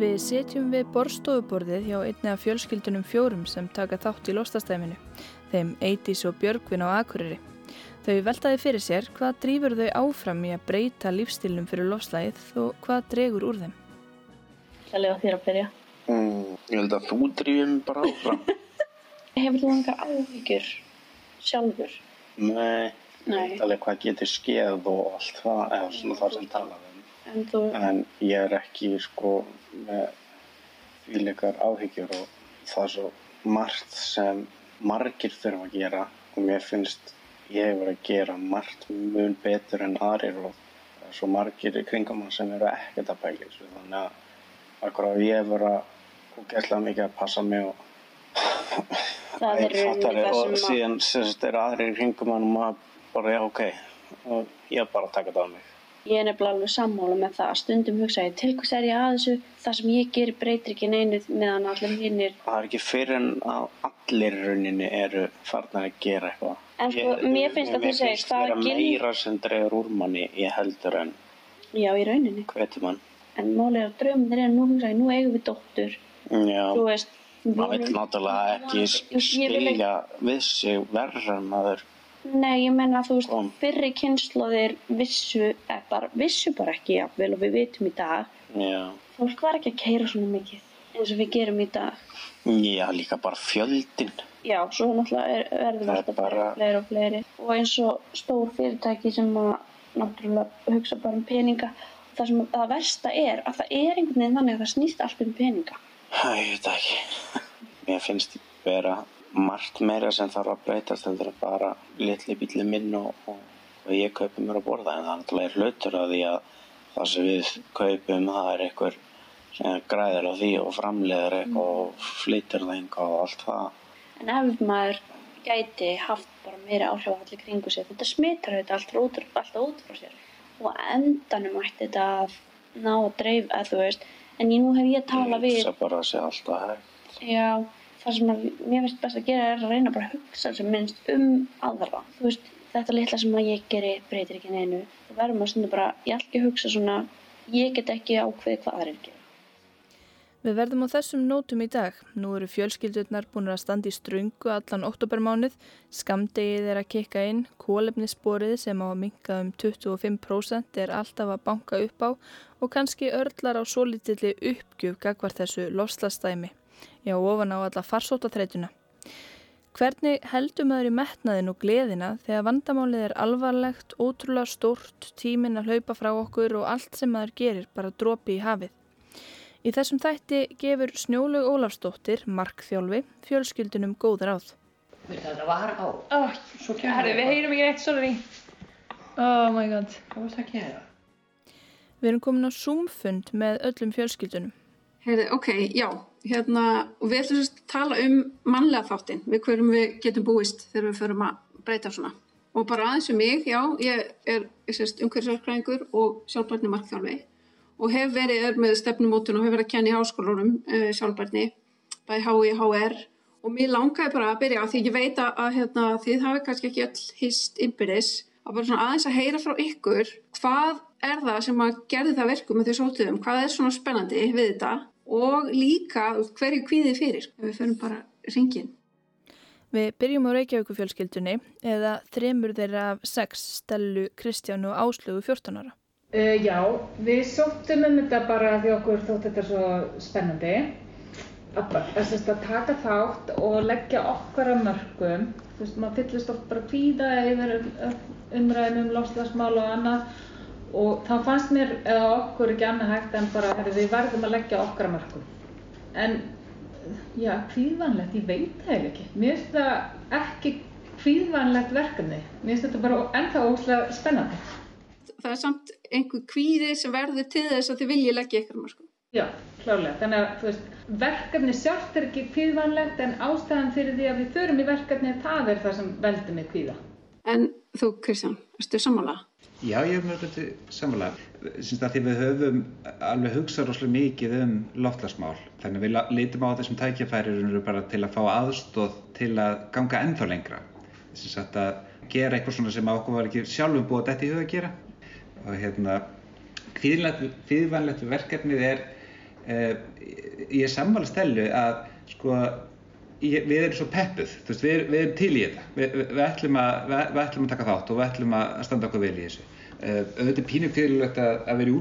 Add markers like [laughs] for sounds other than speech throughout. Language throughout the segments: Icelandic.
Við setjum við borstofuborðið hjá einni af fjölskyldunum fjórum sem taka þátt í lostastæminu, þeim Eitís og Björgvin á Akureyri. Þau veltaði fyrir sér hvað drýfur þau áfram í að breyta lífstilnum fyrir loslægið og hvað dregur úr þeim. Það lega þér að byrja. Mm, ég held að þú drýfum bara áfram. [laughs] Hefur þú engar áhyggjur sjálfur? Nei, Nei. alveg hvað getur skeð og allt það, eða svona það sem talaði. En þú, En ég er ekki sko með fylgleikar áhyggjur og það er svo margt sem margir þurfa að gera og mér finnst ég hefur að gera margt mun betur en aðrir og það er svo margir hann sem eru ekkert að þessu. Þannig að akkur að ég hefur að gæslega mikið að passa mig og það er það og að... síðan sérst er aðrir hann og maður bara já ok. Og ég bara taka þetta á mig Ég er nefnilega alveg sammála með það. Stundum hugsa ég til hvers er ég að þessu. Það sem ég gerir breytir ekki neinu meðan allir hinnir. það er ekki fyrir en að allir rauninni eru farnar að gera eitthvað En sko, mér finnst að þú segir, það það vera gildir- meira sem dregur úr manni ég heldur en Já, í rauninni. hvetur mann En málið er að drauminir er nú hugsa ég, nú eigum við dóttur. já, maður vil náttúrulega ekki Ég skilja við sig verður maður Nei, ég menna að þú veist, Kom. fyrri kynnslóðir vissu, eða bara, vissu bara ekki jafnvel og við vitum í dag. já, Fólk var ekki að keira svona mikið eins og við gerum í dag. já líka bara fjöldin Já, svo náttúrulega er, er alltaf bara- fleiri og fleiri. Og eins og stór fyrirtæki sem að náttúrulega hugsa bara um peninga. Það sem að það versta er að það er einhvern veginn þannig að það snýst allt um peninga. Æ, ég veit ekki [laughs] mér finnst vera margt meira sem þarf að breytast en bara litli bíli minn og, og, og ég kaupi mér að borða. En það er náttúrulega hlutur að því að það sem við kaupum það er einhver sem græðir á því og framleiðir eitthvað og flytur það eitthvað og allt það. En ef maður gæti haft bara meira áhrif á allir kringu sig, þetta smitar þetta allt út, alltaf út frá sér. Og endanum ætti þetta að ná að dreif, eða þú veist, en nú hef ég talað við, hugsa bara að sé alltaf hægt. Já, það sem að mér finnst best að gera er að reyna bara að hugsa sem minnst um aðra. Þú veist, þetta litla sem að ég geri breytir ekki neinu. Þú verðum að stundu bara, ég ætla ekki að hugsa svona, ég get ekki ákveðið hvað aðrir gera. Við verðum á þessum nótum í dag. Nú eru fjölskyldurnar búin að standa í ströngu allan oktobermánuð, skamdegið er að kikka inn, kólefnissporið sem á að minka um 25% er alltaf að banka upp á og kannski örlar á svo litilli uppgjöf gagvar þessu lofslastæmi. Já, ofan á alla farsótaþreytuna. Hvernig heldur maður í metnaðin og gleðina þegar vandamálið er alvarlegt, ótrúlega stórt, tímin að hlaupa frá okkur og allt sem maður gerir bara dropi í hafið? Í þessum þætti gefur Snjólaug Ólafsdóttir, markþjálfi, fjölskyldunum góð ráð. Það var á. Oh, Svo herri, við heyrum ekki eitt, sorry. Oh my god. Hvað varst það að gera? Við erum komin á Zoom-fund með öllum fjölskyldunum. Heyrði, ok, já, hérna, og við ætlum að tala um mannlega þáttinn, við hverjum við getum búist þegar við förum að breyta svona. Og bara aðeins um mig, já, ég er umhverfisverkræðingur og sjálfbærni markþjálfi og hef verið er með stefnumótun og hef verið að kenna í háskólarum uh, sjálfbærni, bæði HI, HR og mér langaði bara að byrja því ég veit að, hérna, þið hafi kannski ekki öll hist innbyrðis að bara svona aðeins að heyra frá ykkur hvað er það sem að gerði það verkum með því sótuðum, hvað er svona spennandi við þetta og líka hverju kvíði fyrir, ef við förum bara ringin. Við byrjum á Reykjavíku fjölskyldunni eða þremur þeirra af sex stelu Kristjánu og Áslögu 14 ára. Uh, já, við sóttum um þetta bara því okkur þótt þetta svo spennandi að, að, að taka þátt og leggja okkar að mörgum þú veist, maður fyllist oft bara kvíða yfir umræðum um lofslagsmál og annað og þá fannst mér eða okkur ekki annað hægt en bara við verðum að leggja okkar að mörgum en já, kvíðvanlegt, ég veit það ekki mér finnst það ekki kvíðvanlegt verkefni mér finnst þetta bara ennþá óslega spennandi Það er samt einhver kvíði sem verður til þess að þið viljið leggja ykkur mörgum. Já, klárlega. Þannig að veist, verkefni sjálft er ekki kvíðvanlegt en ástæðan fyrir því að við förum í verkefni það er það sem veldur mig kvíða. En þú, Kristján, erstu sammála? Já, ég hef mjög hluti samanlega. Sýnst að því við höfum alveg hugsað rosalega mikið um loftlagsmál. Þannig að við lítum á þessum tækjafærir bara til að fá aðstóð til að ganga ennþá lengra. Þess að gera eitthvað svona sem okkur var ekki sjálfum búið þetta í huga að gera. Og hérna, kvíðvænlegt verkefnið er uh, ég er sammála stelu að sko ég, við erum svo peppuð, veist, við, við erum til í þetta, við, við, ætlum að, við, ætlum að taka þátt og við ætlum að standa okkur vel í þessu. Uh, auðvitað er pínu fyrirlegt að, að vera í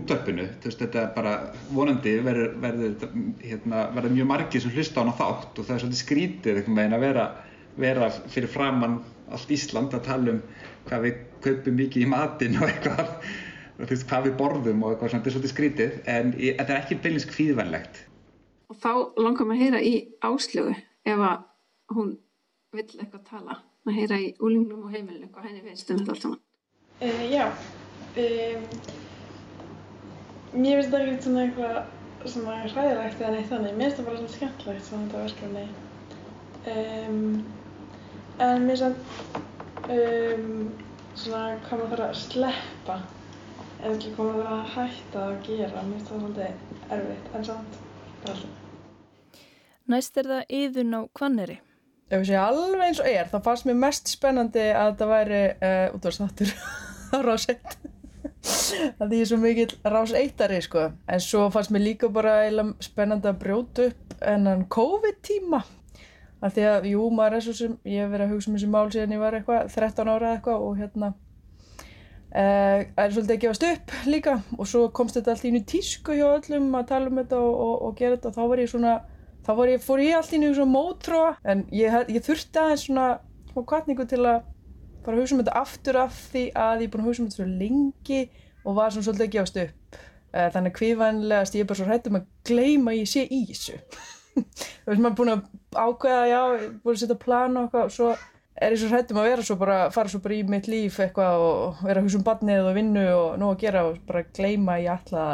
veist, þetta bara vonandi verður, verður, hérna, verður mjög margir sem hlusta á hana þátt og það er svolítið skrítið að vera, vera fyrir framann allt Ísland að tala um hvað við kaupum mikið í matinn og eitthvað, þú veist, hvað við borðum og eitthvað þetta er svolítið skrítið, en þetta er ekki beinleins kvíðvænlegt. Og þá langar maður að heyra í áslögu ef að hún vill eitthvað tala, að heyra í úlingnum og heimilinu, hvað henni finnst um þetta allt saman. Uh, já, um, mér finnst þetta ekki svona eitthvað svona hræðilegt eða neitt þannig, mér finnst það bara svona skemmtilegt svona þetta verkefni. Um, en mér finnst það um, svona hvað maður þarf að sleppa en ekki hvað maður þarf að hætta að gera, mér finnst það svolítið erfitt en samt bara alltaf. Næst er það yðun á kvanneri. Ef ég sé alveg eins og er, þá fannst mér mest spennandi að þetta væri uh, útvarsþáttur [laughs] á rás 1. Það er svo mikill rás 1-ari sko. En svo fannst mér líka bara spennandi að brjóta upp ennan COVID-tíma. Því að, jú, maður er svo sem, ég hef verið að hugsa um þessi mál síðan ég var eitthvað, 13 ára eitthvað og hérna, uh, er svolítið að gefast upp líka. Og svo komst þetta allt í nýju tísku hjá öllum að tala um þetta og, og, og gera þetta og þá var ég svona, þá ég, fór ég allt í nýju svona mótróa. En ég, ég þurfti aðeins svona smá kvartningu til að fara að hugsa um þetta aftur af því að ég er búin að hugsa um þetta svo lengi og var svona svolítið að gefast upp. Uh, þannig að kvíðvænlegast ég er bara svo hrættum að gleyma að ég sé í þessu. [laughs] þú veist maður er búin að ákveða já, búin að setja plan og eitthvað og svo er ég svo hrættum að vera svo bara fara svo bara í mitt líf eitthvað og vera að hugsa um barnið og vinnu og nóg að gera og bara gleyma að ég ætla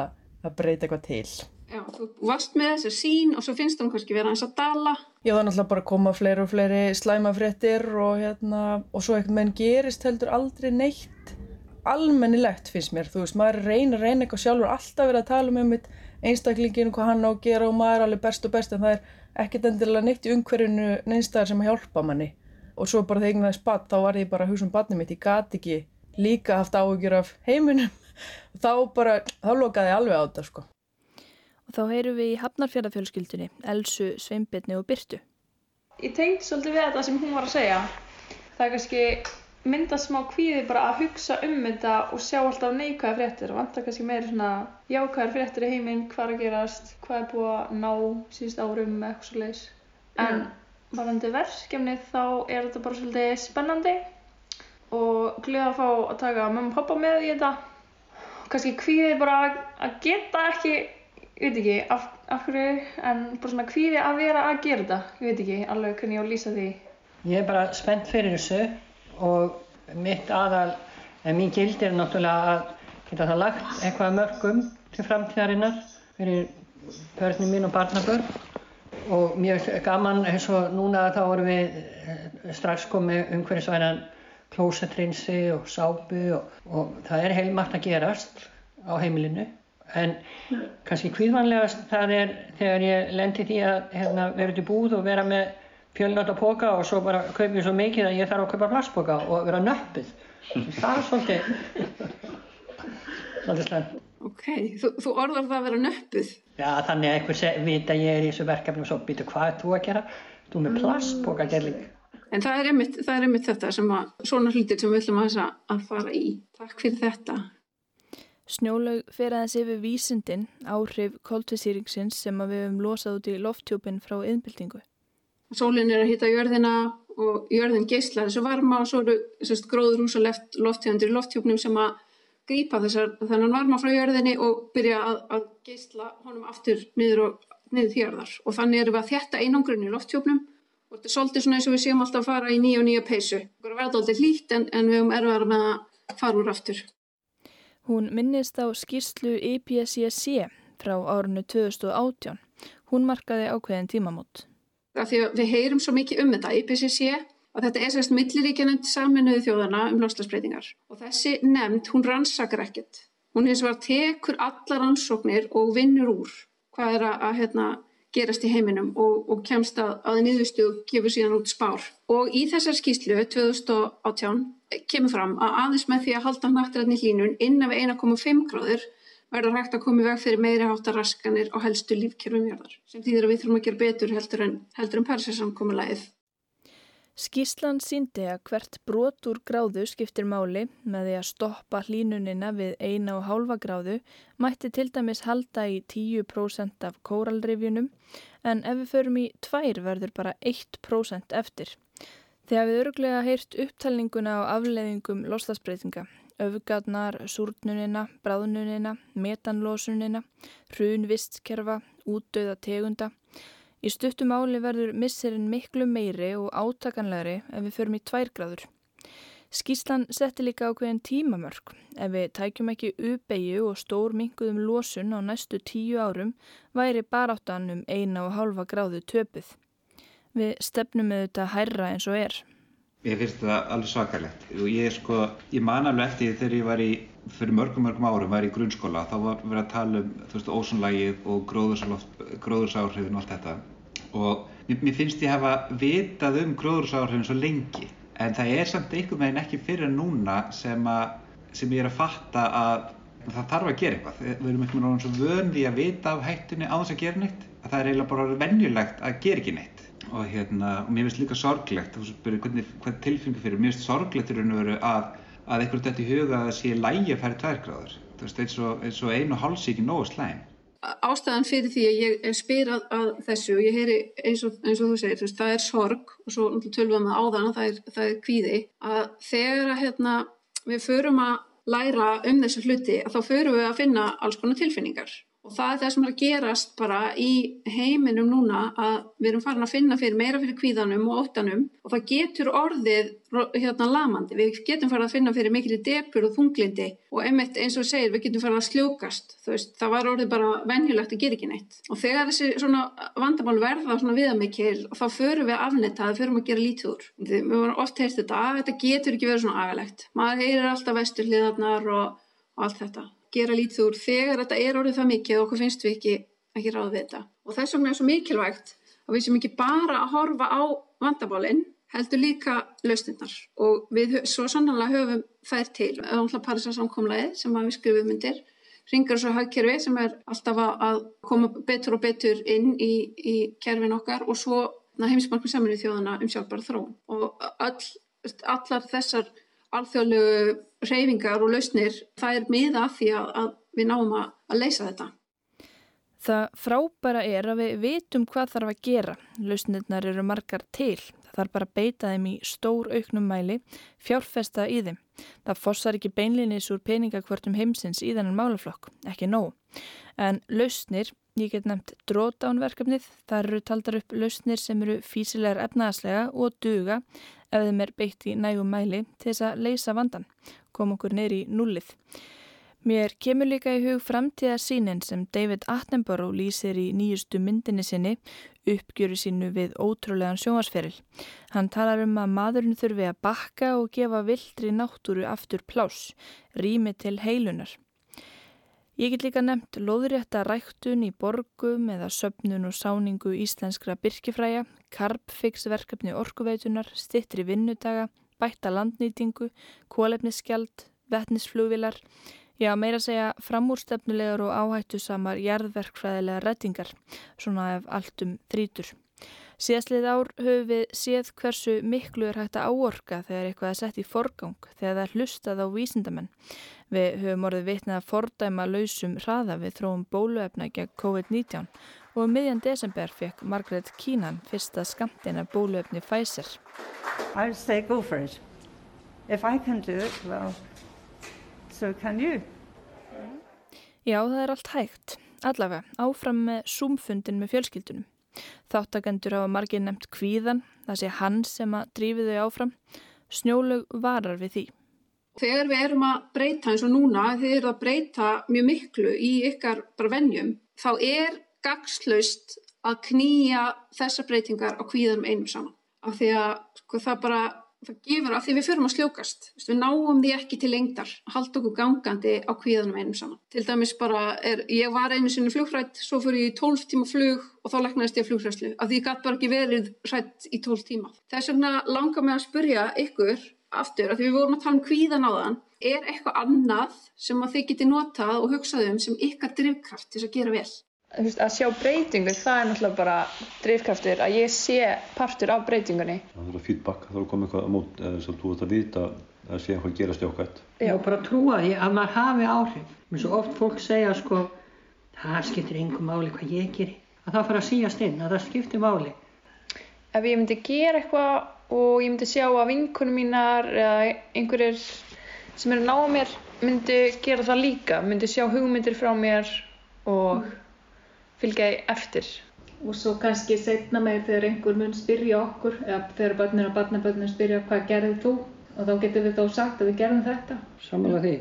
að breyta eitthvað til Já, þú varst með þessu sín og svo finnst þú kannski vera eins að dala. Já, það er náttúrulega bara að koma fleiri og fleiri slæmafréttir og hérna og svo eitthvað menn gerist heldur aldrei neitt almennilegt finnst mér, þú veist, maður reyna reyna eitthvað sjálfur alltaf verið að tala um einmitt einstaklinginu, hvað hann á að gera og maður er alveg best og best en það er ekkert endilega neitt í umhverfinu neinstæðar sem að hjálpa manni. Og svo bara þegar ég eignaði spatt þá var ég bara að hugsa um barnið mitt, ég gati ekki líka haft áhugjur af heiminum. [laughs] Þá bara, þá lokaði ég alveg á þetta sko. Og þá heyrum við í Hafnarfjörðafjölskyldunni, Elsu, Sveinbjörni og Byrtu. Ég tengd svolítið við þetta sem hún var að segja. Það er kannski mynda smá kvíði bara að hugsa um þetta og sjá alltaf neikvæða fréttir og vantar kannski meira svona jákvæðar fréttir í heiminn, hvað er að gerast, hvað er búið að ná síðust árum með eitthvað svo leiðis. En varðandi verkefni þá er þetta bara svolítið spennandi og glöða að fá að taka mamma og pappa með í þetta. Kannski kvíði bara að geta ekki, ég veit ekki af, af hverju, en bara svona kvíði að vera að gera þetta. Ég veit ekki alveg hvernig ég á að lýsa því. Ég er bara spennt fyrir þessu og mitt aðal, en mín gildi er náttúrulega að geta það lagt eitthvað mörgum til framtíðarinnar fyrir börnum mín og barnabörn og mjög gaman eins og núna þá vorum við eh, strax komið umhverfisvænan klósetrinsi og sápu og, og það er heilmakt að gerast á heimilinu en kannski kvíðvanlegast það er þegar ég lendi því að hérna, vera til búð og vera með fjölnöta póka og svo bara kaupi svo mikið að ég þarf að kaupa plastpóka og vera nöppið það er svolítið svolítið slæmt Ok, þú, þú orðar það að vera nöppuð Já, þannig að einhver veit að ég er í þessu verkefni og svo býtu hvað er þú að gera? Þú með plastpóka gerling. En það er, einmitt, það er einmitt þetta sem að, svona hlutir sem við ætlum að, að fara í. Takk fyrir þetta. Snjólaug fer aðeins yfir vísindin áhrif koltvísýringsins sem við hefum losað út í lofttjópin frá yðnbyltingu. Sólinn er að hita jörðina og jörðin geyslar þessu varma og svo eru gróður hús og lofttjóndir í lofttjópnum sem að þessar þennan varma frá jörðinni og byrja að, að geysla honum aftur niður, og, niður þjörðar og þannig erum við að þjætta einangrun í lofttjópnum og þetta er svolítið svona eins og við séum alltaf að fara í nýja og nýja peysu. Það er verða alltaf hlýtt en, en við höfum erfara með að fara úr aftur. Hún minnist á skýrslu IPCC frá árunnu 2018. Hún markaði ákveðin tímamót. Við heyrum svo mikið um þetta IPCC að þetta er sérst milliríkja nefnd saminuðu þjóðana um lofslagsbreytingar og þessi nefnd hún rannsakar ekkert. Hún eins og var tekur alla rannsóknir og vinnur úr hvað er að, að hérna, gerast í heiminum og, og kemst að, að niðurstu og gefur síðan út spár. Og í þessar skýslu 2018 kemur fram að aðeins með því að halda nattræðni hlínun innan við 1,5 gráður verður hægt að koma í veg fyrir meiri háttar raskanir og helstu lífkerfum jörðar sem þýðir að við þurfum að gera betur heldur en, heldur en persisamkomulæðið. Skíslan síndi að hvert brot úr gráðu skiptir máli með því að stoppa hlínunina við eina og hálfa gráðu mætti til dæmis halda í 10% af kóralrifjunum en ef við förum í tvær verður bara 1% eftir. Þegar við öruglega heyrt upptalninguna á afleðingum loslasbreytinga öfgarnar, súrnunina, bráðnunina, metanlósunina, hrunvistkerfa, útdauða tegunda. Í stuttum áli verður misserinn miklu meiri og átakanlegri ef við förum í tværgráður. Skíslan setti líka ákveðin tímamörk. Ef við tækjum ekki uppeyju og stór minguðum losun á næstu tíu árum væri baráttan um eina og hálfa gráðu töpuð. Við stefnum með þetta hærra eins og er. Ég finnst það alveg svakalegt og ég, sko, ég man alveg eftir þegar ég var í, fyrir mörgum mörgum árum var í grunnskóla, þá var verið að tala um, ósonlægið og gróðursáhrifin og allt þetta og mér, finnst ég hafa vitað um gróðursáhrifin svo lengi. En það er samt einhvern veginn ekki fyrir núna sem, að, sem ég er að fatta að það þarf að gera eitthvað. Við erum einhvern veginn svo vöndi að vita af hættunni á þess að gera neitt. Að það er eiginlega bara venjulegt að gera ekki neitt. Og hérna, og mér finnst líka sorglegt hvernig tilfengi fyrir. Mér finnst sorglegt að að einhvern veginn í huga að það sé lægi að færi tværgráður, eins og, eins og einu háls ekki nógu slæm Ástæðan fyrir því að ég spyr að, að þessu og ég heyri eins og, eins og þú segir veist, það er sorg og svo tölum við áðan að það er, það er kvíði að þegar að hérna, við förum að læra um þessu hluti að þá förum við að finna alls konar tilfinningar Og það er það sem er að gerast bara í heiminum núna að við erum farin að finna fyrir meira fyrir kvíðanum og óttanum og það getur orðið hérna lamandi. Við getum farin að finna fyrir mikil depur og þunglindi og einmitt eins og segir við getum farin að sljókast. Veist, það var orðið bara venjulegt að gera ekki neitt. Og þegar þessi svona vandamál verða svona viðamikil þá förum við að afnetta, það förum að gera lítið úr. Við vorum oft heyrst þetta að þetta getur ekki verið svona agalegt. Maður heyrir alltaf vesturliðarnar og allt þetta gera lítið úr þegar þetta er orðið það mikið og okkur finnst við ekki ekki ráð við þetta. Og þess vegna er svo mikilvægt að við sem ekki bara að horfa á vandabálinn heldur líka lausnindar og við svo sannlega höfum þær til. Auðvitað Parísasamkomlaði sem að við skrifum myndir ringar svo hagkerfi sem er alltaf að koma betur og betur inn í, í kerfin okkar og svo heimsmarkmi saman í þjóðana um sjálfbara þróun. Og all, allar þessar alþjóðlegu reyfingar og lausnir, það er miða af því að, við náum að, að leysa þetta. Það frábæra er að við vitum hvað þarf að gera. Lausnirnar eru margar til. Það þarf bara að beita þeim í stór auknum mæli, fjárfesta í þeim. Það fossar ekki beinlinis úr peningakvörtum heimsins í þennan málaflokk, ekki nóg. En lausnir, ég get nefnt drótánverkefnið, þar eru taldar upp lausnir sem eru físilegar efnaðaslega og duga ef þeim er beitt í nægum mæli til þess að leysa vandan, kom okkur neyri nullið. Mér kemur líka í hug framtíða sínin sem David Attenborough lýsir í nýjustu myndinni sinni uppgjöru sínu við ótrúlegan sjónvarsferil. Hann talar um að maðurinn þurfi að bakka og gefa vildri náttúru aftur plás, rými til heilunar. Ég get líka nefnt loðrétta ræktun í borgum eða söpnun og sáningu íslenskra byrkifræja, karpfixverkefni orkuveitunar, stittri vinnudaga, bætta landnýtingu, kólefnisskjald, vetnisflugvilar, já meira segja framúrstefnulegar og áhættu samar jarðverkfræðilega rettingar, svona ef allt um þrítur. Síðastlið ár höfum við séð hversu miklu er hægt að áorka þegar eitthvað er sett í forgang þegar það er hlustað á vísindamenn. Við höfum orðið vitnað að fordæma lausum hraða við þróum bóluefna gegn COVID-19 og um miðjan desember fekk Margaret Keenan fyrsta skamtina bóluefni Pfizer. I would say go for it. If I can do it, well, so can you. Já, það er allt hægt. Allavega, áfram með súmfundin með fjölskyldunum. Þáttakendur hafa margir nefnt kvíðan, það sé hann sem að drífi þau áfram. Snjólug varar við því. Þegar við erum að breyta eins og núna, þegar eru að breyta mjög miklu í ykkar bara vennjum, þá er gagslaust að knýja þessar breytingar á kvíðanum einum saman. Af því að sko, það bara, það gefur að því við förum að sljókast. Við náum því ekki til lengdar að halda okkur gangandi á kvíðanum einum saman. Til dæmis bara, er, ég var einu sinni flugfrætt, svo fyrir ég 12 tíma flug og þá leknaðist ég flugfræslu. Af því ég gæti bara ekki verið hrætt í 12 tíma. Þess vegna langar mig að spurja ykkur aftur, að því við vorum að tala um kvíðan á þann, er eitthvað annað sem að þið geti notað og hugsað um sem ykkar drivkraft til að gera vel? Veist, að sjá breytingu, það er náttúrulega bara drivkraftur, að ég sé partur af breytingunni. Það er feedback, það er að koma eitthvað á mót, þess að þú ert að vita að sé eitthvað gerast jákvæmt. Já, bara trúa því að maður hafi áhrif. Mér svo oft fólk segja sko, það skiptir engum máli hvað ég gerir. Að það fara að síast inn, að það skiptir máli. Ef ég myndi gera eitthvað og ég myndi sjá að vinkunum mínar eða einhverjir sem eru náða mér myndi gera það líka, myndi sjá hugmyndir frá mér og fylgja því eftir. Og svo kannski setna meir þegar einhver mun spyrja okkur, eða þegar börnir og barnabörnir spyrja hvað gerðið þú? Og þá getum við þá sagt að við gerðum þetta. Samanlega því.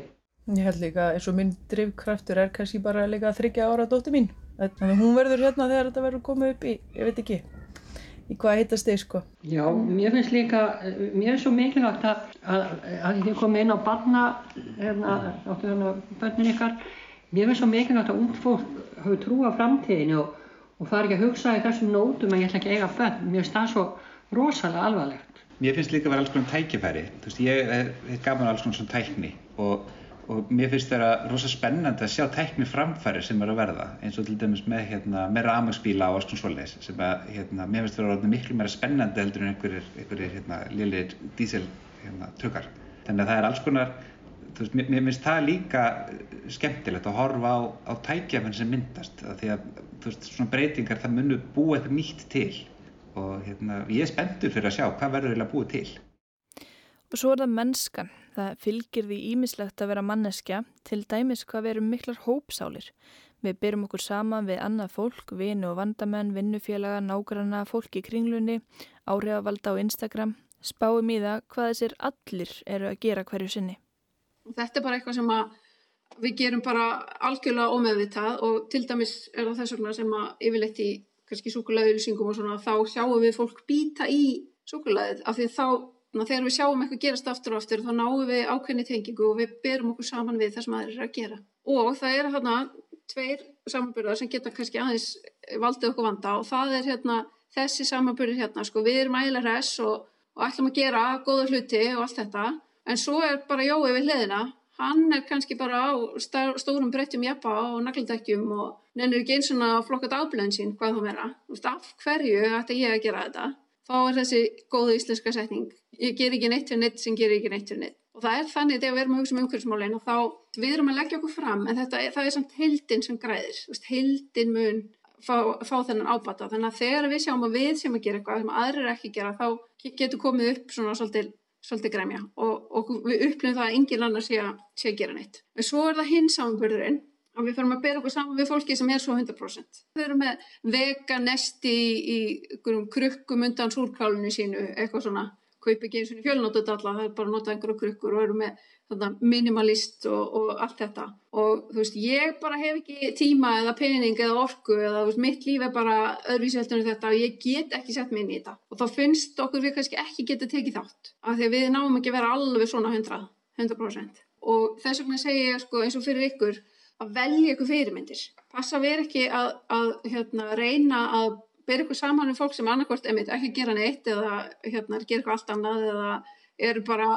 Ég held líka eins og minn drivkraftur er kannski bara líka þryggja ára dóttir mín. Þannig að hún verður hérna þegar þetta verður komið upp í, ég veit ekki, í hvað heitast þig sko. Já, mér finnst líka, mér er svo mikilvægt að, að, að ég kom inn á barna, hérna, áttu hérna börnin ykkar, mér finnst svo mikilvægt að ung fólk hafi trú á framtíðinu og, og fari ekki að hugsa í þessum nótum að ég ætla ekki að eiga börn. Mér finnst það svo rosalega alvarlegt. Mér finnst líka að vera alls konar tækifæri. Þú veist, ég er gaman alls konar svona tækni og, og mér finnst það að rosa spennandi að sjá tækni framfæri sem er að verða eins og til dæmis með, hérna, með ramagsbíla og alls konar svoleiðis sem að, hérna, mér finnst það að vera miklu meira spennandi heldur en einhverjir, einhverjir hérna, liðlir dísil hérna, tökar. Þannig að það er alls konar, þú veist, mér, finnst það líka skemmtilegt að horfa á, á tækjafinn sem myndast því að, þú veist, svona breytingar það munur búa eitthvað nýtt til og hérna, ég er spenntur fyrir að sjá hvað verður eiginlega búið til. Og svo er það mennskan. Það fylgir því ímislegt að vera manneskja, til dæmis hvað verum miklar hópsálir. Við byrjum okkur saman við annað fólk, vinu og vandamenn, vinnufélaga, nágranna, fólk í kringlunni, áhrifavalda á Instagram. Spáum í það hvað þessir allir eru að gera hverju sinni. Þetta er bara eitthvað sem við gerum bara algjörlega ómeðvitað og til dæmis er það þess vegna sem að yfirleitt í kannski súkulæðulýsingum og svona, þá sjáum við fólk býta í súkulæðið af því þá, þegar við sjáum eitthvað gerast aftur og aftur, þá náum við ákveðni tengingu og við berum okkur saman við það sem aðeins er að gera. Og það er hérna tveir samanbyrðar sem geta kannski aðeins valdið okkur vanda og það er hérna þessi samanbyrðir hérna, sko, við erum ægilega hress og, og ætlum að gera góða hluti og allt þetta, en svo er bara Jói við hliðina hann er kannski bara á stórum breyttum jafpa og nagldekkjum og nennir ekki eins og flokkat áblöðin sín hvað það vera. Af hverju ætti ég að gera þetta? Þá er þessi góða íslenska setning. Ég ger ekki neitt fyrir neitt sem ger ekki neitt fyrir neitt. Og það er þannig þegar við erum að hugsa um umhverfismálinn og þá við erum að leggja okkur fram en þetta það er samt heildin sem græðir. Heildin mun fá, fá þennan ábata. Þannig að þegar við sjáum að við sem að gera eitthvað sem aðrir ekki gera þá getur komið upp svona svolítið svolítið gremja og, og við upplifum það að engin annar sé að, sé að gera neitt. En svo er það hins samanbörðurinn og við fyrir að bera okkur saman við fólki sem er svo 100%. Við erum með veganesti í, í krukkum undan súrkálunni sínu, eitthvað svona, kaup ekki eins og fjölnótut alla, það er bara að nota einhverju krukkur og eru með minimalist og, og allt þetta. Og þú veist, ég bara hef ekki tíma eða pening eða orku eða veist, mitt líf er bara en þetta og ég get ekki sett mig inn í þetta. Og þá finnst okkur við kannski ekki geta tekið þátt af því að við náum ekki að vera alveg svona 100, 100%. Og þess vegna segja ég sko, eins og fyrir ykkur að velja ykkur fyrirmyndir. Passa vera ekki að, að hérna, reyna að bera ykkur saman með fólk sem annarkort emitt ekki gera neitt eða hérna, gera eitthvað allt annað eða eru bara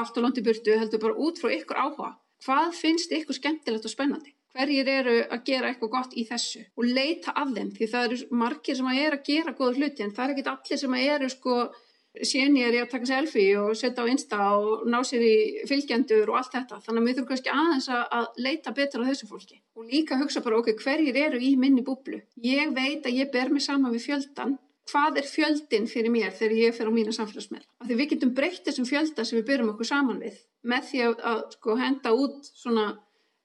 allt og langt í burtu heldur bara út frá ykkur áhuga. Hvað finnst ykkur skemmtilegt og spennandi? Hverjir eru að gera eitthvað gott í þessu og leita af þeim því það eru margir sem að er að gera góða hluti en það er ekkit allir sem að eru sko sénir í að taka selfie og setja á Insta og ná sér í fylgjendur og allt þetta. Þannig að við þurfum kannski aðeins að leita betur á þessu fólki og líka hugsa bara ok, hverjir eru í minni búblu? Ég veit að ég ber mig saman við fjöldan hvað er fjöldin fyrir mér þegar ég fer á mína samfélagsmeila. Því við getum breytt þessum fjölda sem við byrjum okkur saman við með því að, að sko, henda út svona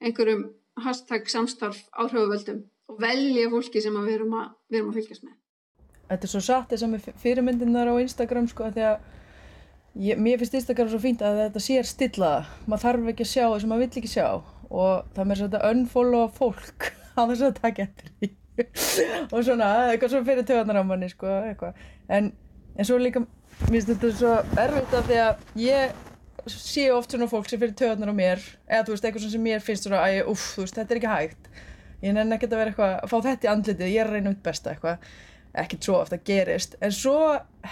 einhverjum hashtag samstarf áhrifavöldum og velja fólki sem við erum að, við erum að fylgjast með. Þetta er svo satt þess að með fyrirmyndinar á Instagram sko að því að ég, mér finnst Instagram svo fínt að þetta sér stillaða. Maður þarf ekki að sjá það sem maður vill ekki sjá. Og það með þetta unfollowa fólk [laughs] á þess að taka eftir því. [laughs] og svona, eitthvað svona fyrir töðanar á manni sko, eitthvað. En, en svo líka, mér finnst þetta svo erfitt af því að ég sé oft svona fólk sem fyrir töðanar á mér. Eða þú veist, eitthvað sem mér finnst svona að uff, þú veist, þetta er ekki hægt. Ég nenni ekkert að vera eitthvað, að fá þetta í andlitið ég er að reyna út besta eitthvað ekkert svo ofta gerist, en svo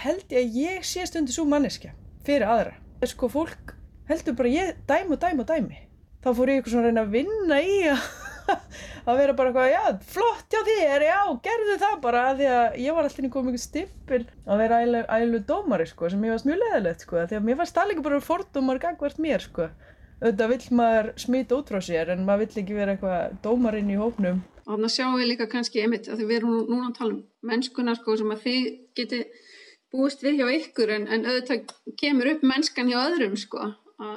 held ég að ég sé stundu svo manneskja fyrir aðra Sko fólk heldur bara ég dæmi og dæmi og dæmi. Þá fór ég eitthvað svona að reyna að vinna í að, [laughs] vera bara eitthvað, já, flott hjá þér, já, gerðu það bara því að ég var alltaf komið mikið stippil að vera ælu, ælu dómari, sko, sem ég varst mjög leðilegt, sko, því að mér fannst líka bara fordómar gagvart mér, sko. Auðvitað vill maður smita út frá sér en maður vill ekki vera eitthvað dómarinn í hópnum. Og þannig sjáum við líka kannski einmitt að því við erum nú- núna að tala um mennskuna sko sem að þið geti búist við hjá ykkur en, en auðvitað kemur upp mennskan hjá öðrum sko að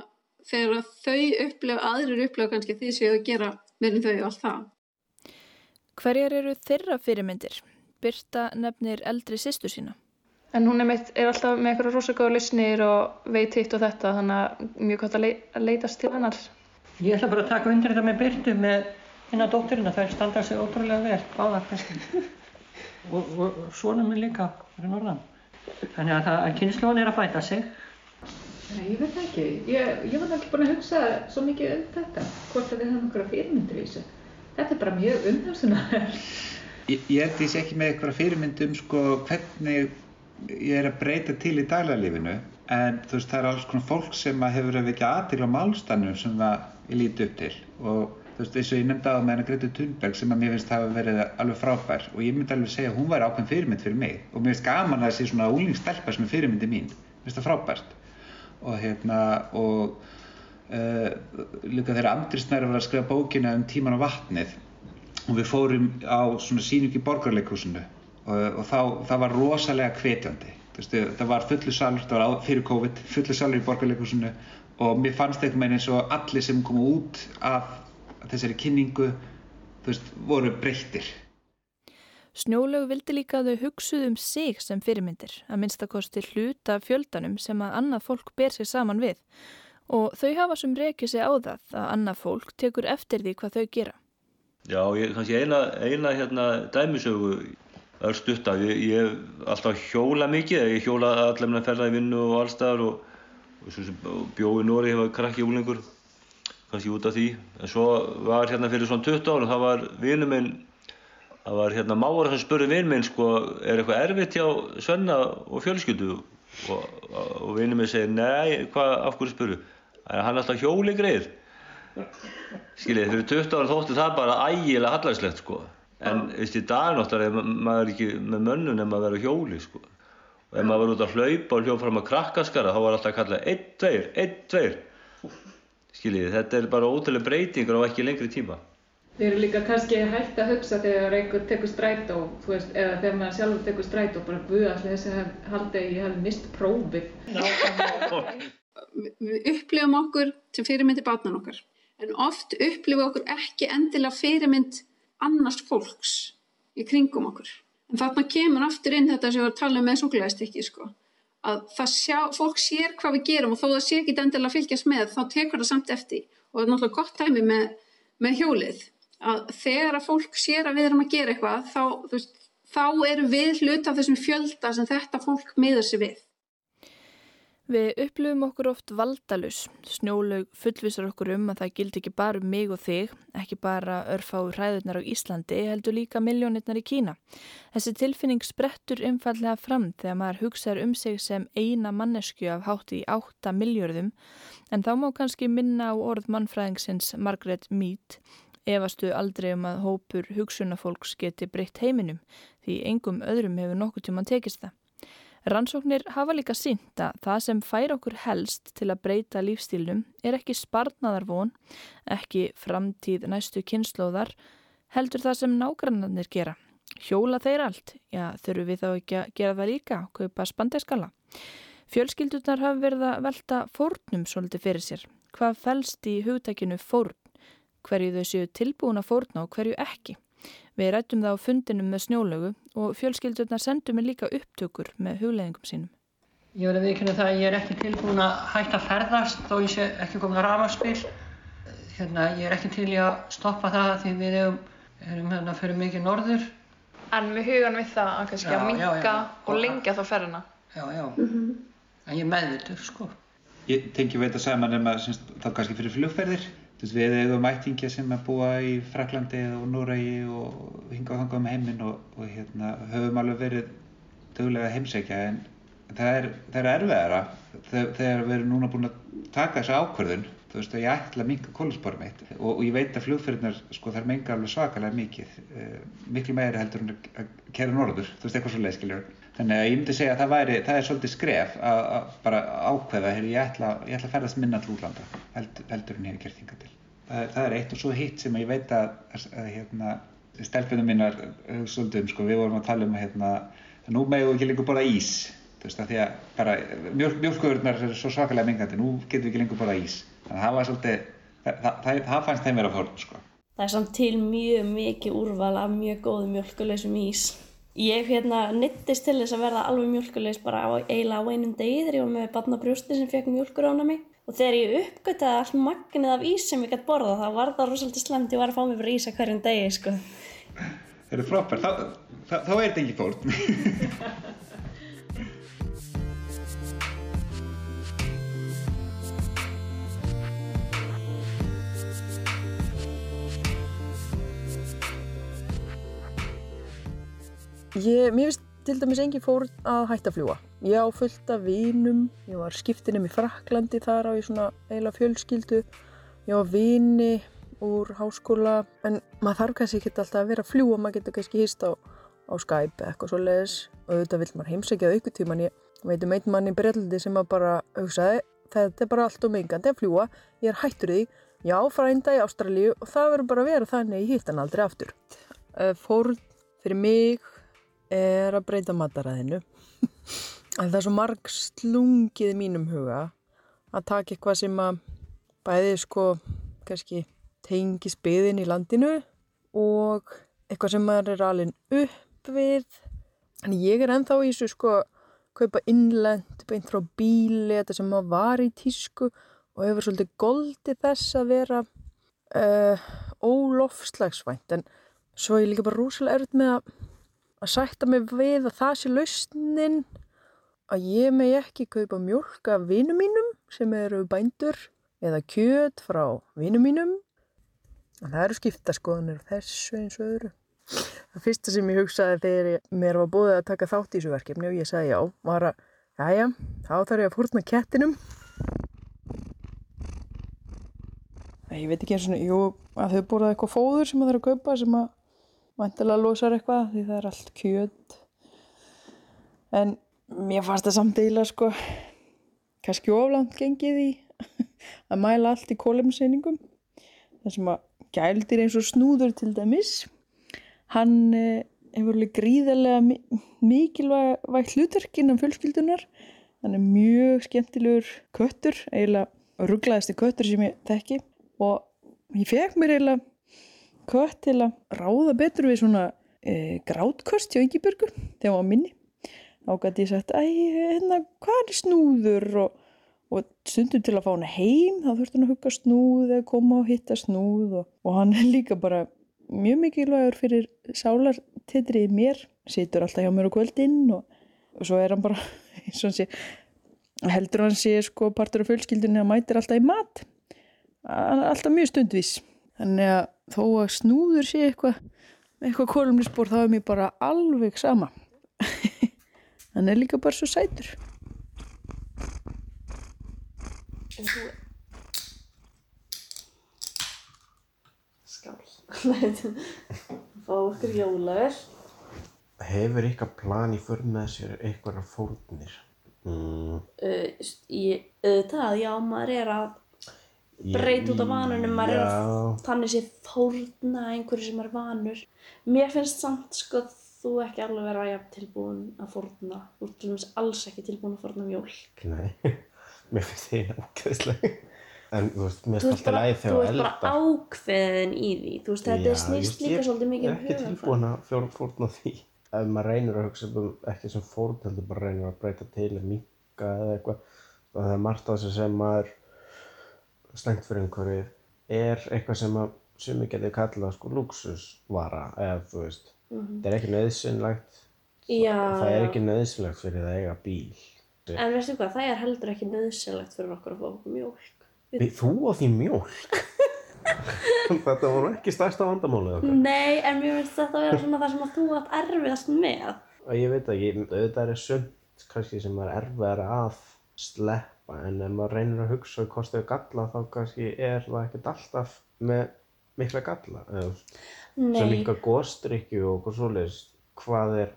þegar að þau upplifa, aðrir upplifa kannski að þið séu að gera meirinn þau og allt það. Hverjar eru þeirra fyrirmyndir? Birta nefnir eldri sýstu sína. En hún er, mitt, er alltaf með eitthvað rosakóða lausnir og veit hitt og þetta þannig að mjög gott að, að leitast til hennar. Ég ætla bara að taka undir þetta með Byrtu með hérna dótturina, þær standa sig ótrúlega vel, báðar kannski. [laughs] og, og svona minn líka fyrir norðan. Þannig að, það- að kynnslóðan er að bæta sig. Nei, ég veit það ekki. Ég, ég var ekki búin að hugsa svo mikið um þetta, hvort að við höfum einhverja fyrirmyndir í þessu. Þetta er bara mjög umhugsunar. Ég, ég held ég sé ekki með eitthvað fyrirmynd um sko hvernig ég er að breyta til í daglega en þú veist það er alls konar fólk sem að hefur að vekja aðtil á málstannum sem að ég líti upp til og þú veist eins og ég nefndi á með hennar Greta Thunberg sem að mér finnst hafa verið alveg frábær og ég myndi alveg segja að hún væri ákveðin fyrirmynd fyrir mig og mér finnst gaman að þessi svona úlingstelpa sem er fyrirmyndi mín mér finnst það frábært. Og hérna og uh, líka þegar Andri Snæri var að skrifa bókina um tíman á vatnið og við fórum á svona sýning í borgarleikhúsinu og, og þá, það var rosalega veist, það var fullu salur, það var fyrir COVID fullu salur í borgarleikhúsinu og mér fannst einhvern veginn eins og allir sem komu út af þessari kynningu veist, voru breyttir Snjólaug vildi líka að þau hugsuðu um sig sem fyrirmyndir, að minnstakosti hluta fjöldanum sem að annað fólk ber sér saman við og þau hafa sem reykja sig á það að annað fólk tekur eftir því hvað þau gera. Já, ég, kannski eina, eina hérna dæmisögu er stutta. Ég, ég hef alltaf hjóla mikið, ég hjóla allar með að ferða í vinnu og allstaðar og, og svo sem bjóði Nóri hefa krakki úlingur, kannski út af því. En svo var hérna fyrir svona 20 ára, það var vinnu minn, það var hérna mára sem spurði vinn minn, sko, er eitthvað erfitt hjá Svenna og fjölskyldu? Og, og vinnu minn segir, nei, hvað, af hverju spurðu? Hann er alltaf hjóli greið. Skiljið, fyrir 20 ára þótti það bara ægilega hallarslegt sko. En veist, í dag náttúrulega er maður ekki með mönnun ef maður verður hjóli sko. Og ef maður verður út að hlaupa og hljópa fram að krakkaskara þá var alltaf að kalla 1, 2, 1, 2. Skiljið, þetta er bara ótrúlega breytingur á ekki lengri tíma. Þið eru líka kannski hægt að hugsa þegar einhver tekur strætó, þú veist, eða þegar maður sjálfur tekur strætó, bara buða allir þess að haldi að ég hef mist prófið. Við- Við upplifum okkur sem fyrirmyndi barnan okkar en oft upplifum okkur ekki endilega fyrirmynd annars fólks í kringum okkur. En þarna kemur aftur inn þetta sem við varum að tala um með súkulæðistykki sko. Að það sjá, fólk sér hvað við gerum og þó það sé ekki endilega fylgjast með þá tekur það samt eftir. Og það er náttúrulega gott dæmi með, með hjólið. Að þegar að fólk sér að við erum að gera eitthvað þá, veist, þá erum við hluta þessum fjölda sem þetta fólk miður sér við. Við upplifum okkur oft valdalus. Snjólaug fullvisar okkur um að það gildi ekki bara um mig og þig, ekki bara örfáu hræðurnar á Íslandi, heldur líka miljónirnar í Kína. Þessi tilfinning sprettur einfallega fram þegar maður hugsaður um sig sem eina mannesku af hátti í átta miljörðum, en þá má kannski minna á orð mannfræðingsins Margaret Mead, efastu aldrei um að hópur hugsunafólks geti breytt heiminum, því engum öðrum hefur nokkuð tíma tekist það. Rannsóknir hafa líka sínt að það sem fær okkur helst til að breyta lífstílnum er ekki sparnaðarvon, ekki framtíð næstu kynnslóðar, heldur það sem nágrannarnir gera. Hjóla þeir allt, já þurfum við þá ekki að gera það líka, kaupa spandeskala. Fjölskyldurnar hafa verið að velta fórnum svolítið fyrir sér. Hvað fælst í hugtækinu fórn? Hverju þau séu tilbúin að fórna og hverju ekki? Við rættum það á fundinum með snjólögu og fjölskyldurnar sendum mér líka upptökur með hugleðingum sínum. Ég verði viðkynna það að ég er ekki tilbúin að hætta að ferðast þó ég sé ekki komin að rafaspil. Hérna, ég er ekki til í að stoppa það því við erum, erum hérna fyrir mikið norður. En við hugan við það að kannski Já, að já, minka já. og lengja þá ferðina. Já, já. En ég er meðvituð, sko. Ég tengi við þetta saman um að syns, þá kannski fyrir flugferðir. Veist, við eigum ættingja sem að búa í Fraklandi og Núrægi og hinga og þanga um heiminn og, og hérna, höfum alveg verið dögulega heimsækja en það er, það er erfiðara þegar, við erum núna búin að taka þessa ákvörðun. Þú veist að ég ætla að minka kólusbórum mitt og, og ég veit að flugferðinar sko þær menga alveg svakalega mikið uh, miklu meiri heldur en að kæra norður. Þú veist eitthvað svo leiðskiljur þannig að ég myndi segja að það væri, það er svolítið skref að, að bara ákveða hér ég ætla, ég ætla að ferðast minna til útlanda held, heldur en ég hef gert hinga til. Það, það er eitt og svo hitt sem ég veit að, að, að hérna, stelpunum mínar svolítið um sko, við vorum að tala um að hérna, nú megum við ekki lengur bara ís þú veist að því að bara mjölk, mjölkuðurnar er svo svakalega mingandi nú getum við ekki lengur bara ís. Þannig að það var svolítið það, það, fannst þeim vera fórn sko. Það er samt til mjög mikið úrval af mjög góðum mjölkuleysum ís Ég hérna nittist til þess að verða alveg mjölkulegs bara á, eiginlega á einum degi þegar ég var með barnabrjósti sem fekk mjölkur ána mig og þegar ég uppgöttaði all magnið af ís sem ég gæti borða þá var það rosalega slemt ég var að fá mig bara ís að hverjum degi sko. Það eru þá, þá er þetta ekki fórn. [laughs] Ég, mér finnst til dæmis engin fór að hætta að fljúa. Ég á fullt af vinum, ég var skiptinum í Fraklandi þar á ég svona eiginlega fjölskyldu. Ég á vini úr háskóla, en maður þarf kannski ekki alltaf að vera að fljúa, maður getur kannski hýst á, á Skype eða eitthvað svo leiðis og auðvitað vil maður heimsækja á aukutíman. Ég veit um einn mann í Brellandi sem að bara hugsaði, þetta er bara allt og mingandi að fljúa, ég er hættur því, ég á frænda í Ástralíu og það verður bara að vera þannig ég hitt hann aldrei aftur. Fórn fyrir mig er að breyta mataræðinu. [laughs] En það er svo marg slungið í mínum huga að taka eitthvað sem að bæði sko kannski tengi spiðin í landinu og eitthvað sem maður er alveg upp við. En ég er ennþá í þessu sko kaupa innlend, beint frá bíli þetta sem maður var í tísku og hefur svolítið goldið þess að vera uh, ólofslagsvænt. En svo er ég líka bara rúslega erfitt með að að sætta mig við að það sé lausnin að ég megi ekki kaupa mjölk af vinum mínum sem eru bændur eða kjöt frá vinum mínum. En það eru skiptaskoðanir þessu eins og öðru. Það fyrsta sem ég hugsaði þegar mér var búið að taka þátt í þessu verkefni og ég sagði já var að, já já, þá þarf ég að fórna kettinum. Ég veit ekki eins og jú, að þau búið eitthvað fóður sem það þarf að kaupa sem að vantilega losar eitthvað því það er allt kjöt. En mér fannst það samtíla sko kannski oflant gengið í [laughs] að mæla allt í kólumseiningum það sem að gældir eins og snúður til dæmis hann eh, hefur alveg gríðarlega mikilvægt hlutverkinn af fjölskyldunar hann er mjög skemmtilegur köttur eiginlega rugglaðasti köttur sem ég tekki og ég fekk mér eiginlega kött til að ráða betur við svona e, grátkost hjá Ingebergur þegar hún var minni. Þá gæti ég sagt, æ, hérna, hvað er snúður? Og, og stundum til að fá hana heim, þá þurfti hann að hugga snúð eða koma og hitta snúð og, og hann er líka bara mjög mikilvægur fyrir sálartitrið mér, situr alltaf hjá mér á kvöldinn og, og svo er hann bara, [laughs] eins og hann sé, heldur hann sé sko partur af fjölskyldinu að mætir alltaf í mat, alltaf mjög stundvis. Þannig að þó að snúður sé eitthvað eitthvað kolumnisbór þá er mér bara alveg sama. [laughs] Hann er líka bara svo sætur. Skál. [laughs] Fá okkur jólavel. Hefur ykkar plan í för með sér eitthvað fórnir? Mm. Uh, ég, auðvitað, já, maður er að breyta út af vanunum maður er þannig sé þórna einhverju sem er vanur. Mér finnst samt sko þú ekki alveg vera jafn tilbúin að fórna. Þú ert til dæmis alls ekki tilbúin að fórna mjólk Nei, [laughs] mér finnst það ákveðslega en þú veist, mér finnst alltaf læð þegar þú ert bara ákveðin í því. Þú veist, þetta er snýst líka svolítið mikið um hugan ég er ekki tilbúin að fórna því. Ef maður reynir að hugsa um ekki sem fórn heldur bara reynir að breyta til að minka eða eitthvað slengt fyrir einhverju er eitthvað sem að sem við getum kallað sko luxusvara eða þú veist mm -hmm. það er ekki nöðsynlegt það er ekki nöðsynlegt fyrir það að eiga bíl en veistu hvað, það er heldur ekki nöðsynlegt fyrir okkur að fá okkur mjólk. Við... þú og því mjólk? [laughs] Þetta voru ekki stærsta vandamáli okkar. Nei, en mér finnst þetta að vera svona það sem að þú átt erfiðast með. Ég veit ekki, auðvitað er sumt kannski sem er erfiðar að sleppa en ef maður reynir að hugsa um kosti og galla þá kannski er það ekkert alltaf með mikla galla sem líka góðstrykju og eitthvað svoleiðis. Hvað er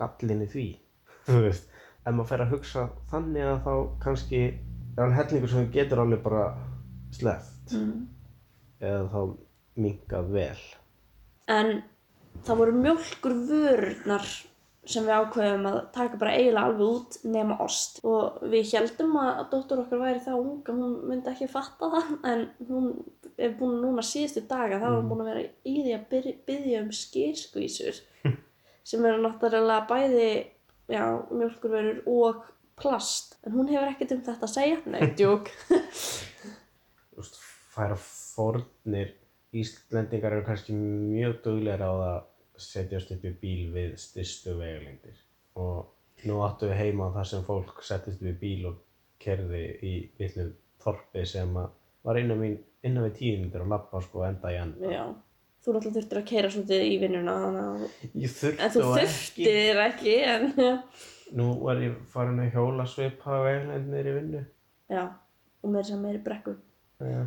gallin í því? [laughs] Þú veist, ef maður fer að hugsa þannig að þá kannski er hann hellingur sem getur alveg bara sleppt Mm. eða þá minkað vel. En það voru mjölkur vörurnar sem við ákveðum að taka bara eiginlega alveg út nema ost. Og við heldum að dóttur okkar væri það ung að hún myndi ekki fatta það en hún er búin núna síðustu daga þá er hún Mm. búin að vera í því að byr- biðja um skýrskvísur sem eru náttúrulega bæði já, mjölkurvörur og plast. En hún hefur ekkert um þetta að segja. [laughs] Nei, djók. Þú veist, færa fórnir Íslendingar eru kannski mjög duglegar á það að setjast upp í bíl við styrstu vegalengdir og nú áttu við heima þar sem fólk settist upp í bíl og kerði í litlu þorpi sem var innan, mín, innan við tíu myndir að lappa sko enda í enda Já. Þú náttúrulega þurftir að keira svolítið í vinnuna þannig að þú og þurftir ekki, en Nú var ég farin að hjóla svipa vegalengdir í vinnu já, og með þess að meiri brekku. Já,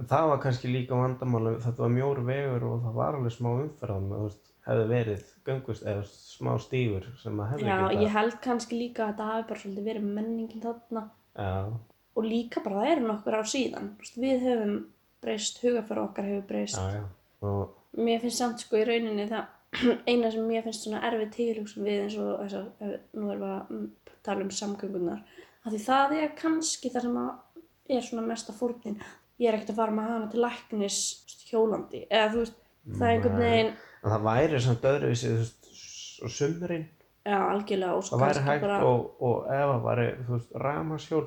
en það var kannski líka vandamála, þetta var mjór vegur og það var alveg smá umferðan, þú veist, hefði verið göngust eða smá stígur sem að hefði Já, getað- ég held kannski líka að þetta hafi bara svolítið verið menningin þarna Já, og líka bara það eru nokkur ár síðan. Þú veist, Við höfum breyst, hugafæra okkar hefur breyst. já, já, og Mér finnst samt sko í rauninni það [clears throat] eina sem mér finnst svona erfið tilhugsun við eins og þess að nú erum við að tala um samgöngunar. Það er kannski það sem er svona mesta fórnin. Ég er ekkert að fara með hana til læknis hjólandi eða þú veist, það er einhvern veginn En það væri samt öðruvísi, og sumrin, Já, algjörlega og svo það væri hægt bara og, og ef það væri, þú veist, rafmagnshjól,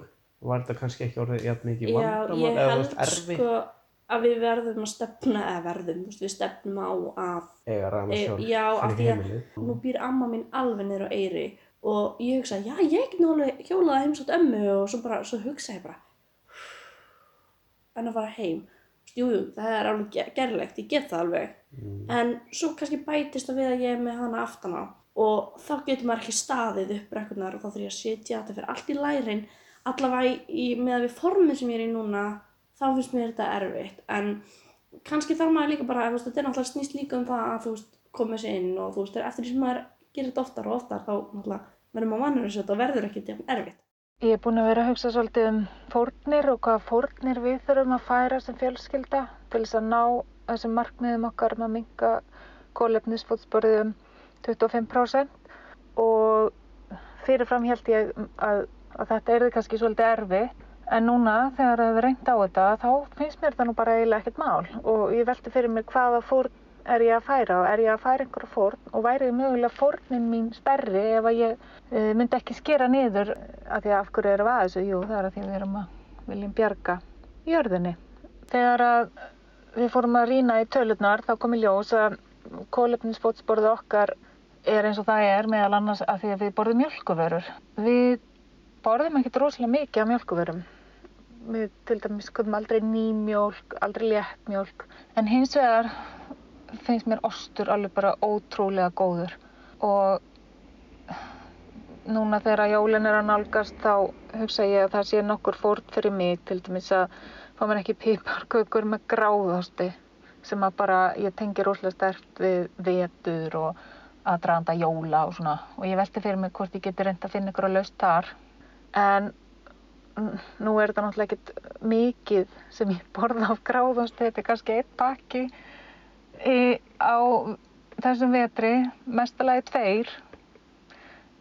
var þetta kannski ekki orðið jafn mikið Já, vandamál ég eða þú held veist, erfitt? sko að við verðum að stefna eða verðum, þú veist, við stefnum á að eiga rafmagnshjól e, já, af því að nú býr amma mín alveg niður á Eyri og ég hugsaði, já, ég get nú alveg hjólað heimsótt ömmu. Og svo bara, svo hugsaði ég bara en að fara heim jú, jú, það er alveg ge- gerlegt, ég get það alveg. Mm. en svo kannski bætist það við að ég er með hana aftan á. Og þá getur maður ekki staðið upp brekkurnar og þá þurf ég að sitja þetta fyrir allt í lærin. Allavega í, með að við formið sem ég er í núna þá finnst mér þetta erfitt. En kannski þarf maður líka bara þetta er náttúrulega snýst líka um það að þú veist komið sér inn og þú veist eftir því sem maður gerir þetta oftar og oftar þá náttúrulega verður maður vannur þessu þetta verður ekkert jafn erfitt Ég er búin að vera að hugsa svolítið um fórnir og hvaða fórnir við þurfum að færa sem fjölskylda til þess að ná þessum markmiðum okkar um að minka kólefnisfótsporið um 25% og fyrirfram held ég að, að þetta erði kannski svolítið erfitt. En núna þegar það hefur reynt á þetta þá finnst mér það nú bara eiginlega ekkert mál. Og ég velti fyrir mér hvaða fórn er ég að færa og er ég að færa einhverja fórn og væri mögulega fórnin mín stærri ef að ég uh, myndi ekki skera niður að því að af hverju erum við að þessu, jú það er að því við erum að viljum bjarga jörðinni. Þegar við fórum að rýna í tölurnar þá kom í ljós að kólefnisfótsporðu okkar er eins og það er meðal annars að því að við borðum mjölkuvörur. Við borðum ekkert rosalega mikið af mjölkuvörum. Við til dæmis komum aldrei nýmjólk, aldrei léttmjólk en hins vegar finnst mér ostur alveg bara ótrúlega góður. Og núna þegar jólin er að nálgast þá hugsa ég að það sé nokkur fórn fyrir mig til dæmis að fá mér ekki piparkökur með gráðosti sem að bara ég tengi rosalega sterkt við vetur og aðdraganda jóla og svona. Og ég velti fyrir mig hvort ég geti reynd að finna ykkur að laust þar. En nú er þetta náttúrulega ekkert mikið sem ég borða af gráðosti þetta er kannski eitt pakki í, á þessum vetri mestalagi tveir.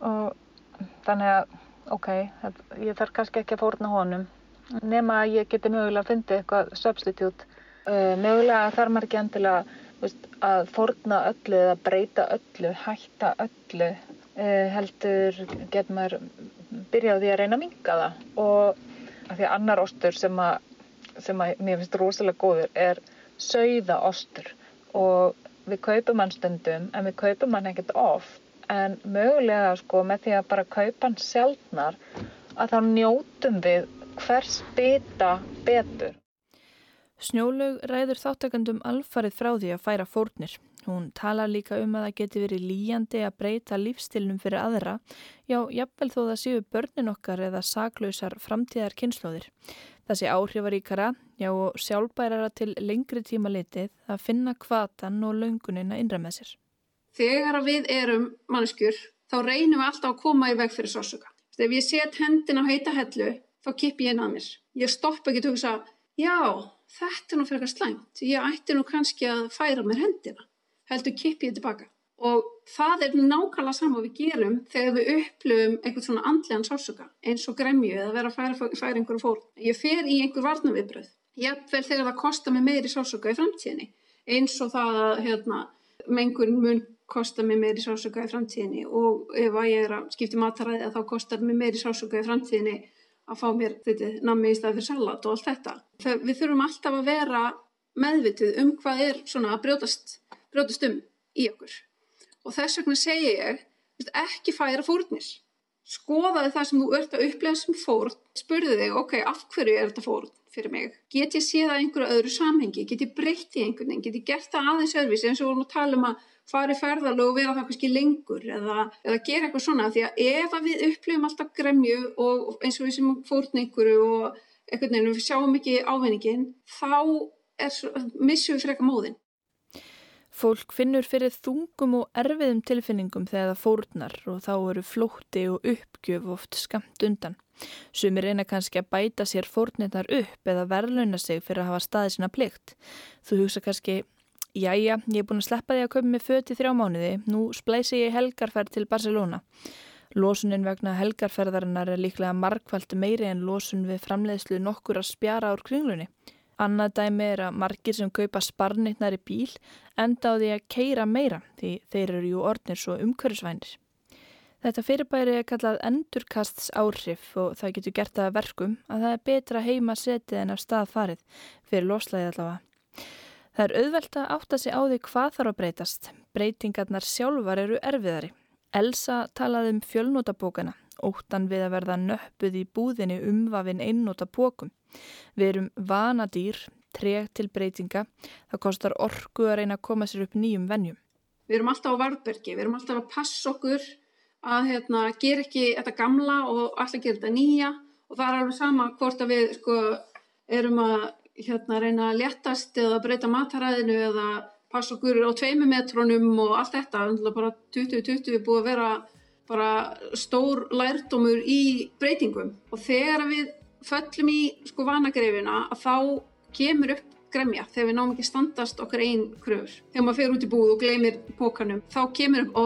Og þannig að ok, ég þarf kannski ekki að fórna honum. Nema að ég geti mögulega að fyndi eitthvað substitute. Uh, mögulega þarf maður ekki endilega veist, að fórna öllu eða breyta öllu, hætta öllu. Uh, heldur getur maður byrja á því að reyna að minga það. Og því annar ostur sem að, sem að mér finnst rosalega góður er sauðaostur og við kaupum hann stundum en við kaupum hann ekkert oft en mögulega sko með því að bara kaupa hann sjálfnar að þá njótum við hvers bita betur. Snjólaug ræður þáttakandum alfarið frá því að færa fórnir. Hún talar líka um að það geti verið líjandi að breyta lífstilnum fyrir aðra, já, jafnvel þó það séu börnin okkar eða saklausar framtíðar kynnslóðir. Það sé áhrifaríkara, já og sjálfbærara til lengri tíma litið að finna kvatan og laungunin að innra með sér. Þegar við erum mannskjur, þá reynum við alltaf að koma í veg fyrir sásuga. Ef ég set hendin á heita hellu, þá kipp ég inn að mér. Ég stopp ekki til að hugsa, já, þetta er nú fyrir eitthvað slæmt. Ég ætti nú kannski að færa mér hendina heldur kipp ég tilbaka. Og það er nákvæmlega saman við gerum þegar við upplöfum einhvern svona andlegan sásuga eins og gremju eða vera að færa, færa einhverju fór. Ég fer í einhver varnaviðbröð. Jafnvel þegar það kostar mig meiri sásuga í framtíðinni. Eins og það að hérna, mengun mun kostar mig meiri sásuga í framtíðinni og ef að ég er að skipta mataræði þá kostar mig meiri sásuga í framtíðinni að fá mér þetta nammi í stað fyrir salat og allt þetta. Það, við þurfum alltaf að vera meðvitið um hvað er svona að brjótast brjótast um í okkur. Og þess vegna segi ég, ekki færa fórnir. Skoðaði það sem þú ert að upplega sem fórn, spurði þig, ok, af hverju er þetta fórn fyrir mig? Get ég séð það einhverju öðru samhengi? Get ég breytt í einhvern veginn? Get ég gert það aðeins öðruvísi eins og vorum að tala um að fara í ferðalög og vera það kannski lengur eða, eða gera eitthvað svona því að ef að við upplifum alltaf gremju og eins og við sem fórn einhverju og einhvern veginn við sjáum ekki ávinningin þá missum við freka móðin. Fólk finnur fyrir þungum og erfiðum tilfinningum þegar það fórnar og þá eru flótti og uppgjöf oft skamt undan. Sumir reyna kannski að bæta sér fórnirnar upp eða verðlauna sig fyrir að hafa staðið sína plikt. Þú hugsa kannski, jájá, ég er búin að sleppa því að köpa mig föt í þrjá mánuði, nú splæsi ég helgarferð til Barcelona. Lósunin vegna helgarferðarinnar er líklega markvælt meiri en lósun við framleiðslu nokkur að spjara ár kringlunni. Annað dæmi er að margir sem kaupa sparnitnar í bíl enda á því að keira meira því þeir eru jú orðnir svo umhverfisvænir. Þetta fyrirbæri er kallað endurkasts áhrif og það getur gert að verkum að það er betra heima setið en af stað farið fyrir loslæði allavega. Það er auðvelt að átta sig á því hvað þarf að breytast. Breytingarnar sjálfar eru erfiðari. Elsa talaði um fjölnótabókana, óttan við að verða nöppuð í búðinni umvafin einnótabókum. Við erum vanadýr, treg til breytinga. Það kostar orgu að reyna að koma sér upp nýjum vennjum. Við erum alltaf á varbergi, við erum alltaf að passa okkur að hérna, gera ekki þetta gamla og alltaf gera þetta nýja og það er alveg sama hvort að við sko, erum að hérna, reyna að léttast eða breyta mataræðinu eða passa okkur á tveimu metrónum og allt þetta. Bara 2020 er búið að vera bara stór lærdómur í breytingum og þegar við föllum í sko vanagreifina að þá kemur upp gremja þegar við náum ekki standast okkar einn kröfur. Þegar maður fer út í búð og gleymir pókanum, þá kemur upp, ó,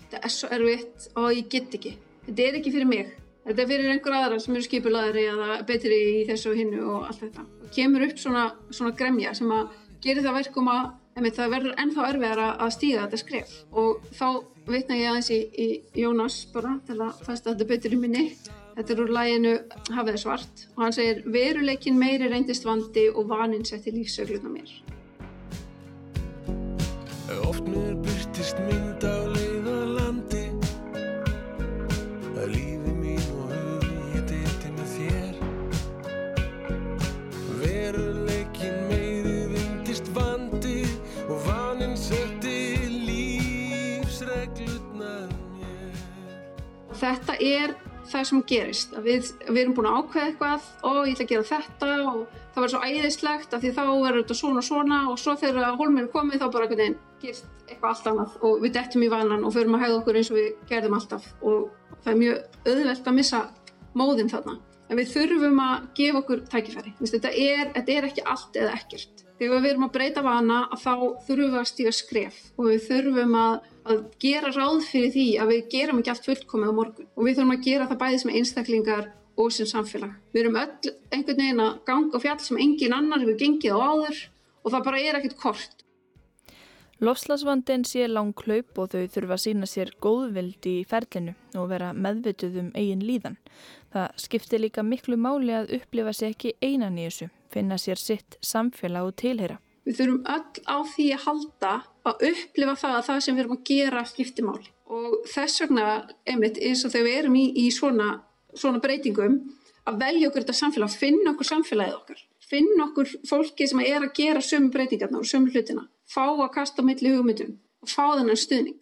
þetta er svo erfitt, ó, ég get ekki. Þetta er ekki fyrir mig. Þetta er fyrir einhver aðra sem eru skipulaðri eða betri í þessu og hinnu og allt þetta. Það kemur upp svona, svona gremja sem að gerir það verkum að það verður ennþá erfiðar að stíga þetta skref. Og þá vitna ég aðeins í, í Jónas bara til að fæsta þetta betur í minni Þetta er úr læginu Hafið svart og hann segir veruleikin meiri reyndist vandi og vaninn setti lífsögluna mér. Oft mér byrtist mynd Þetta er það sem gerist við, við erum búin að ákveða eitthvað og ég ætla að gera þetta og það var svo æðislegt að því þá er þetta svona og svona og svo þegar hólminn er komið þá bara einhvern veginn gerst eitthvað allt annað og við dettum í vanan og förum að hegða okkur eins og við gerðum alltaf og það er mjög auðvelt að missa móðin þarna. En við þurfum að gefa okkur tækifæri. Þetta er, þetta er ekki allt eða ekkert. Þegar við erum að breyta vana þá þurfum við að stíga skref og við þurfum að, að gera ráð fyrir því að við gerum ekki allt fullkomið á morgun og við þurfum að gera það bæði sem einstaklingar og sem samfélag. Við erum öll einhvern veginn að ganga á fjall sem engin annar hefur gengið á áður og það bara er ekkert kort. Lofslagsvandin sé langklaup og þau þurfa að sína sér góðvild í ferlinu og vera meðvituð um eigin líðan. Það skiptir líka miklu máli að upplifa sér ekki einan í þessu finna sér sitt samfélag og tilheyra. Við þurfum öll á því að halda að upplifa það að það sem við erum að gera skiptir máli og þess vegna, einmitt, eins og þegar við erum í, í svona, svona breytingum að velja okkur þetta samfélag, finna okkur samfélagið okkar, finna okkur fólki sem er að gera sömu breytingarna og sömu hlutina, fá að kasta milli hugmyndum og fá þennan stuðning.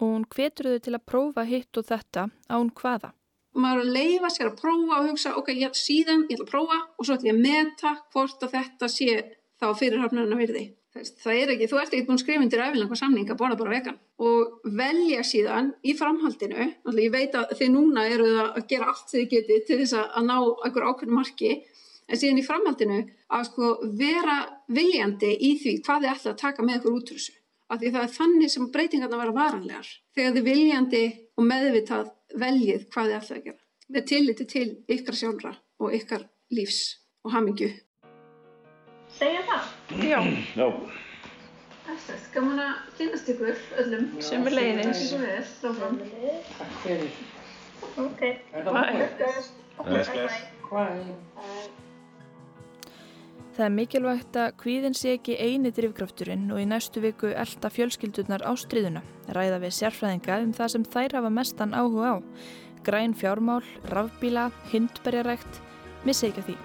Og hún hvetur þau til að prófa hitt og þetta án hvaða? Maður að leifa sér að prófa og hugsa, ok, ég, síðan ég ætla að prófa og svo ætla ég að meta hvort að þetta sé þá fyrirhafnarna virði. Það er ekki, þú ert ekki búin að skrifa undir æfilega samning að borða bara vegan og velja síðan í framhaldinu, náttúrulega ég veit að þið núna eru að gera allt sem þið getið til þess að ná einhver ákveðin marki en síðan í framhaldinu að sko vera viljandi í því hvað þið ætla að taka með ykkur út úr þessu. Af því það er þannig sem breytingarna vera varanlegar. Þegar þið viljandi og meðvitað veljið hvað þið ætla að gera. Með tilliti til ykkar sjálfra og ykkar lífs og hamingju segja það? Já. Já. Þess að gaman að kynast ykkur öllum. Sem er leiðins. Sem er stofan. Takk fyrir. Ok. Er það búið? Það er mikilvægt að kvíðin sé ekki eini drivkrafturinn og í næstu viku elda fjölskyldurnar á stríðuna, ræða við sérfræðinga um það sem þær hafa mestan áhuga á. Græn fjármál, rafbíla, hindberjarækt, missi ekki að því.